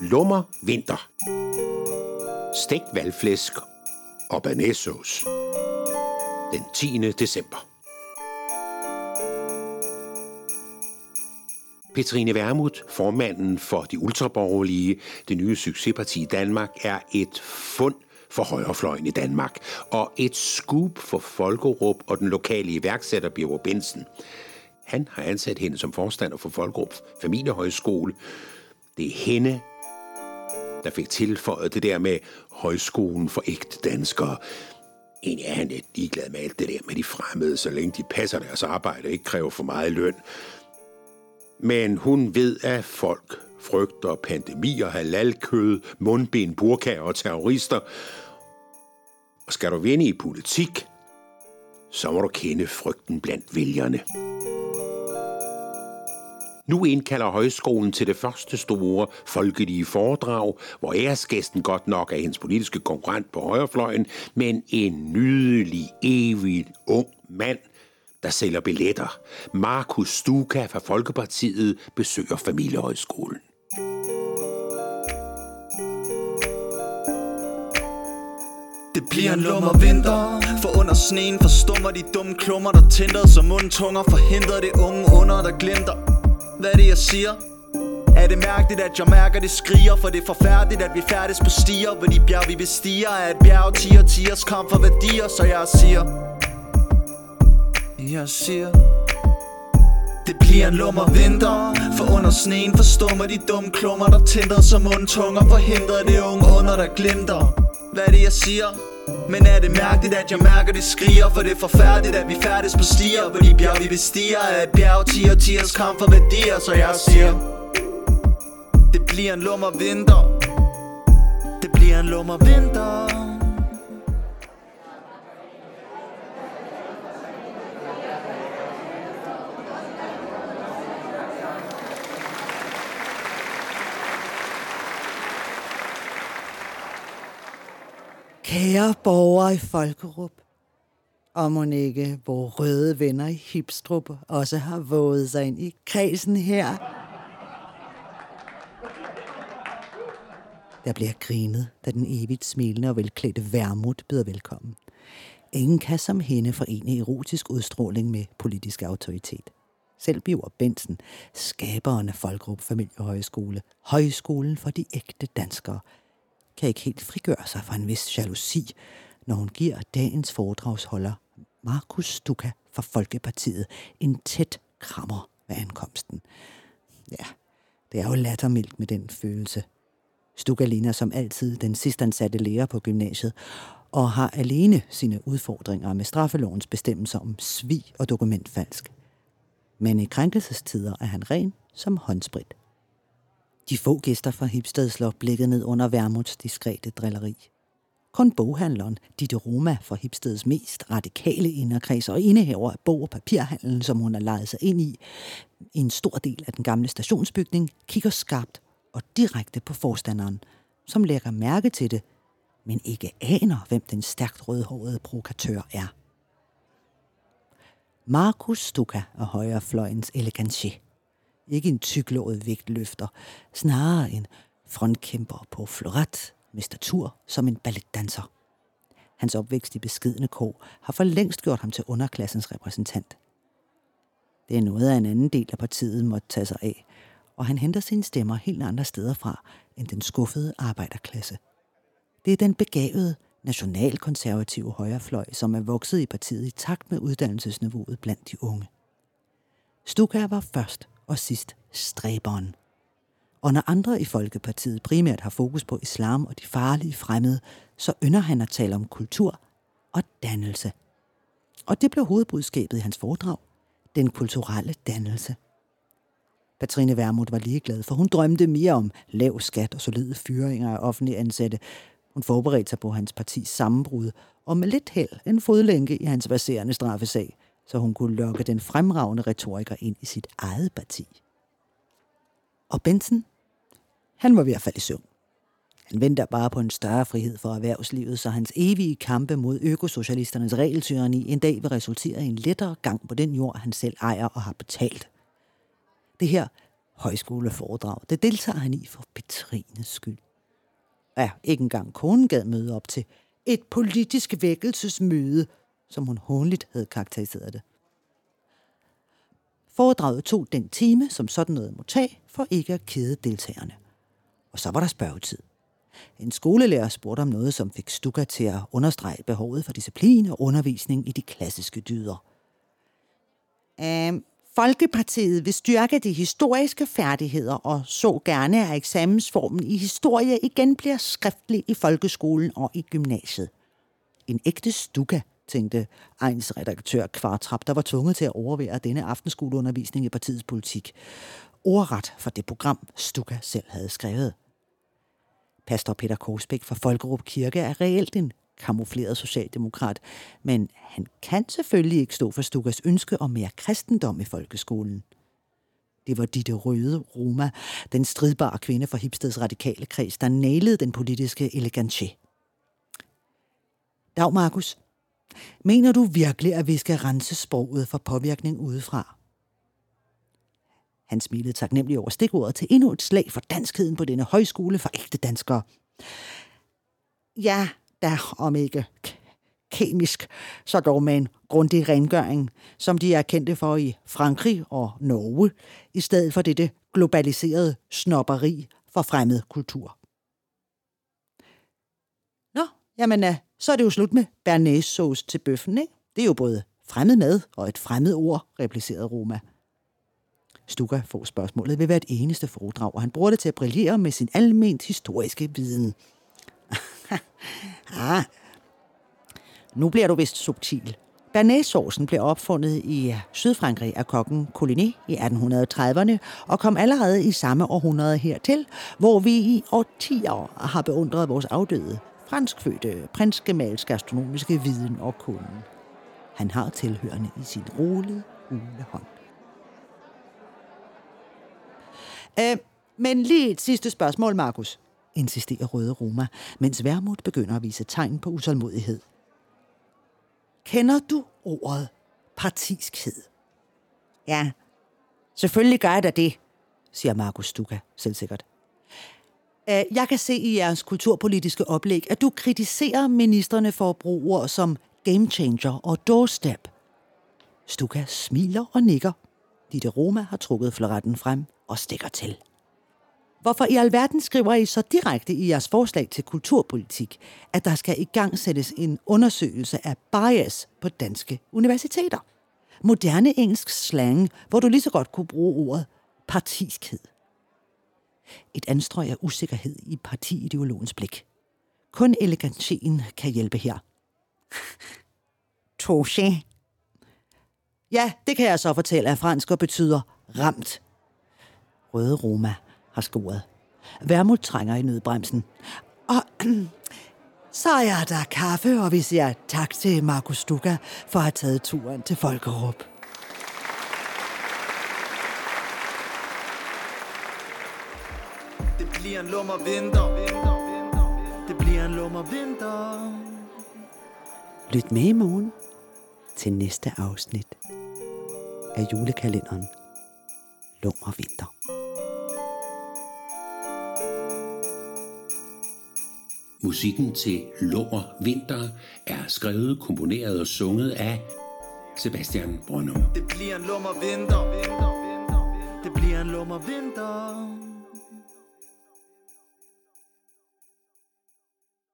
Lummer vinter. Stegt valgflæsk og banæssauce. Den 10. december. Petrine Vermut, formanden for de ultraborgerlige, det nye succesparti i Danmark, er et fund for højrefløjen i Danmark, og et scoop for Folkerup og den lokale iværksætter Birger Bensen. Han har ansat hende som forstander for Folkerup Familiehøjskole. Det er hende, der fik tilføjet det der med højskolen for ægte danskere. Egentlig er han lidt ligeglad med alt det der med de fremmede, så længe de passer deres arbejde og ikke kræver for meget løn. Men hun ved, at folk frygter pandemier, halalkød, mundbind, burkaer og terrorister. Og skal du vinde i politik, så må du kende frygten blandt vælgerne. Nu indkalder højskolen til det første store folkelige foredrag, hvor æresgæsten godt nok er hendes politiske konkurrent på højrefløjen, men en nydelig, evig ung mand, der sælger billetter. Markus Stuka fra Folkepartiet besøger familiehøjskolen. Det bliver en lummer vinter For under sneen forstummer de dumme klummer Der tænder som mundtunger Forhindrer det unge under der glimter hvad er det jeg siger? Er det mærkeligt at jeg mærker det skriger? For det er forfærdeligt at vi færdes på stier. Hvor de bjerg vi bestiger Er et bjerg. Tiger tiers kamp for værdier Så jeg siger. Jeg siger. Det bliver en lummer vinter. For under sneen forstummer de dumme klummer Der tænder som mundtunger Forhindrer det unge under der glimter. Hvad er det jeg siger? Men er det mærkeligt at jeg mærker det skriger? For det er forfærdeligt at vi færdes på stier. Hvor de bjerg vi bestiger Er et bjerg. Tiger tiers kamp for værdier Så jeg siger. Det bliver en lummer vinter. Det bliver en lummer vinter. Kære borgere i Folkerup, og må ikke hvor røde venner i Hipstrup også har våget sig ind i kredsen her. Der bliver grinet, da den evigt smilende og velklædte værmut byder velkommen. Ingen kan som hende forene erotisk udstråling med politisk autoritet. Selv Biver Bensen, skaberen af Folkerup Familiehøjskole, højskolen for de ægte danskere, kan ikke helt frigøre sig fra en vis jalousi, når hun giver dagens foredragsholder, Markus Stuka fra Folkepartiet, en tæt krammer ved ankomsten. Ja, det er jo lattermildt med den følelse. Stuka ligner som altid den sidst ansatte lærer på gymnasiet, og har alene sine udfordringer med straffelovens bestemmelser om svig og dokumentfalsk. Men i krænkelsestider er han ren som håndsprit. De få gæster fra Hipsted slår blikket ned under Værmuts diskrete drilleri. Kun boghandleren Ditte Roma fra Hipsteds mest radikale inderkreds og indehaver af bog- og papirhandlen, som hun har lejet sig ind i, i en stor del af den gamle stationsbygning, kigger skarpt og direkte på forstanderen, som lægger mærke til det, men ikke aner, hvem den stærkt rødhårede provokatør er. Markus Stuka er højrefløjens elegantier ikke en tyklået vægtløfter, snarere en frontkæmper på floret med statur som en balletdanser. Hans opvækst i beskidende kår har for længst gjort ham til underklassens repræsentant. Det er noget af en anden del af partiet måtte tage sig af, og han henter sine stemmer helt andre steder fra end den skuffede arbejderklasse. Det er den begavede, nationalkonservative højrefløj, som er vokset i partiet i takt med uddannelsesniveauet blandt de unge. Stuka var først og sidst stræberen. Og når andre i Folkepartiet primært har fokus på islam og de farlige fremmede, så ynder han at tale om kultur og dannelse. Og det blev hovedbudskabet i hans foredrag. Den kulturelle dannelse. Patrine Vermut var ligeglad, for hun drømte mere om lav skat og solide fyringer af offentlige ansatte. Hun forberedte sig på hans partis sammenbrud, og med lidt held en fodlænke i hans baserende straffesag – så hun kunne lokke den fremragende retoriker ind i sit eget parti. Og Benson, han var ved at falde i søvn. Han venter bare på en større frihed for erhvervslivet, så hans evige kampe mod økosocialisternes regeltyranni en dag vil resultere i en lettere gang på den jord, han selv ejer og har betalt. Det her højskoleforedrag. Det deltager han i for Petrines skyld. Ja, ikke engang konen gad møde op til et politisk vækkelsesmøde, som hun håndligt havde karakteriseret det. Foredraget tog den time, som sådan noget må tage, for ikke at kede deltagerne. Og så var der spørgetid. En skolelærer spurgte om noget, som fik Stuka til at understrege behovet for disciplin og undervisning i de klassiske dyder. Um, Folkepartiet vil styrke de historiske færdigheder og så gerne, at eksamensformen i historie igen bliver skriftlig i folkeskolen og i gymnasiet. En ægte stuka, tænkte Ejens redaktør Kvartrap, der var tvunget til at overvære denne aftenskoleundervisning i partiets politik. Ordret for det program, Stuka selv havde skrevet. Pastor Peter Korsbæk fra Folkerup Kirke er reelt en kamufleret socialdemokrat, men han kan selvfølgelig ikke stå for Stukas ønske om mere kristendom i folkeskolen. Det var Ditte Røde Roma, den stridbare kvinde fra Hipsteds radikale kreds, der nælede den politiske elegance. Dag, Markus. Mener du virkelig, at vi skal rense sproget for påvirkning udefra? Han smilede taknemmelig over stikordet til endnu et slag for danskheden på denne højskole for ægte danskere. Ja, der om ikke kemisk, så dog med en grundig rengøring, som de er kendte for i Frankrig og Norge, i stedet for dette globaliserede snopperi for fremmed kultur. Nå, jamen, øh, så er det jo slut med bernæssauce til bøffen, ikke? Det er jo både fremmed mad og et fremmed ord, replicerede Roma. Stuka får spørgsmålet ved hvert eneste foredrag, og han bruger det til at brillere med sin alment historiske viden. ah, nu bliver du vist subtil. Bernaysaucen blev opfundet i Sydfrankrig af kokken Coligny i 1830'erne og kom allerede i samme århundrede hertil, hvor vi i årtier har beundret vores afdøde, franskfødte prins Gemals gastronomiske viden og kunden. Han har tilhørende i sin rolige, ule hånd. Øh, men lige et sidste spørgsmål, Markus, insisterer Røde Roma, mens Værmut begynder at vise tegn på utålmodighed. Kender du ordet partiskhed? Ja, selvfølgelig gør jeg da det, siger Markus Stuka selvsikkert. Øh, jeg kan se i jeres kulturpolitiske oplæg, at du kritiserer ministerne for at bruge ord som game changer og doorstep. Stuka smiler og nikker. Ditte Roma har trukket floretten frem og stikker til. Hvorfor i alverden skriver I så direkte i jeres forslag til kulturpolitik, at der skal i gang sættes en undersøgelse af bias på danske universiteter? Moderne engelsk slang, hvor du lige så godt kunne bruge ordet partiskhed. Et anstrøg af usikkerhed i partiideologens blik. Kun elegantien kan hjælpe her. Touché. Ja, det kan jeg så fortælle, at fransk og betyder ramt. Røde Roma har scoret. Værmut trænger i nødbremsen. Og så er der kaffe, og vi siger tak til Markus Stuka for at have taget turen til Folkerup. Det bliver en lummer vinter. Det bliver en lummer vinter. Lyt med i morgen til næste afsnit af julekalenderen Lummer Vinter. Musikken til Lummer Vinter er skrevet, komponeret og sunget af Sebastian Brønum. Det bliver en lummer vinter. Det bliver en lummer vinter.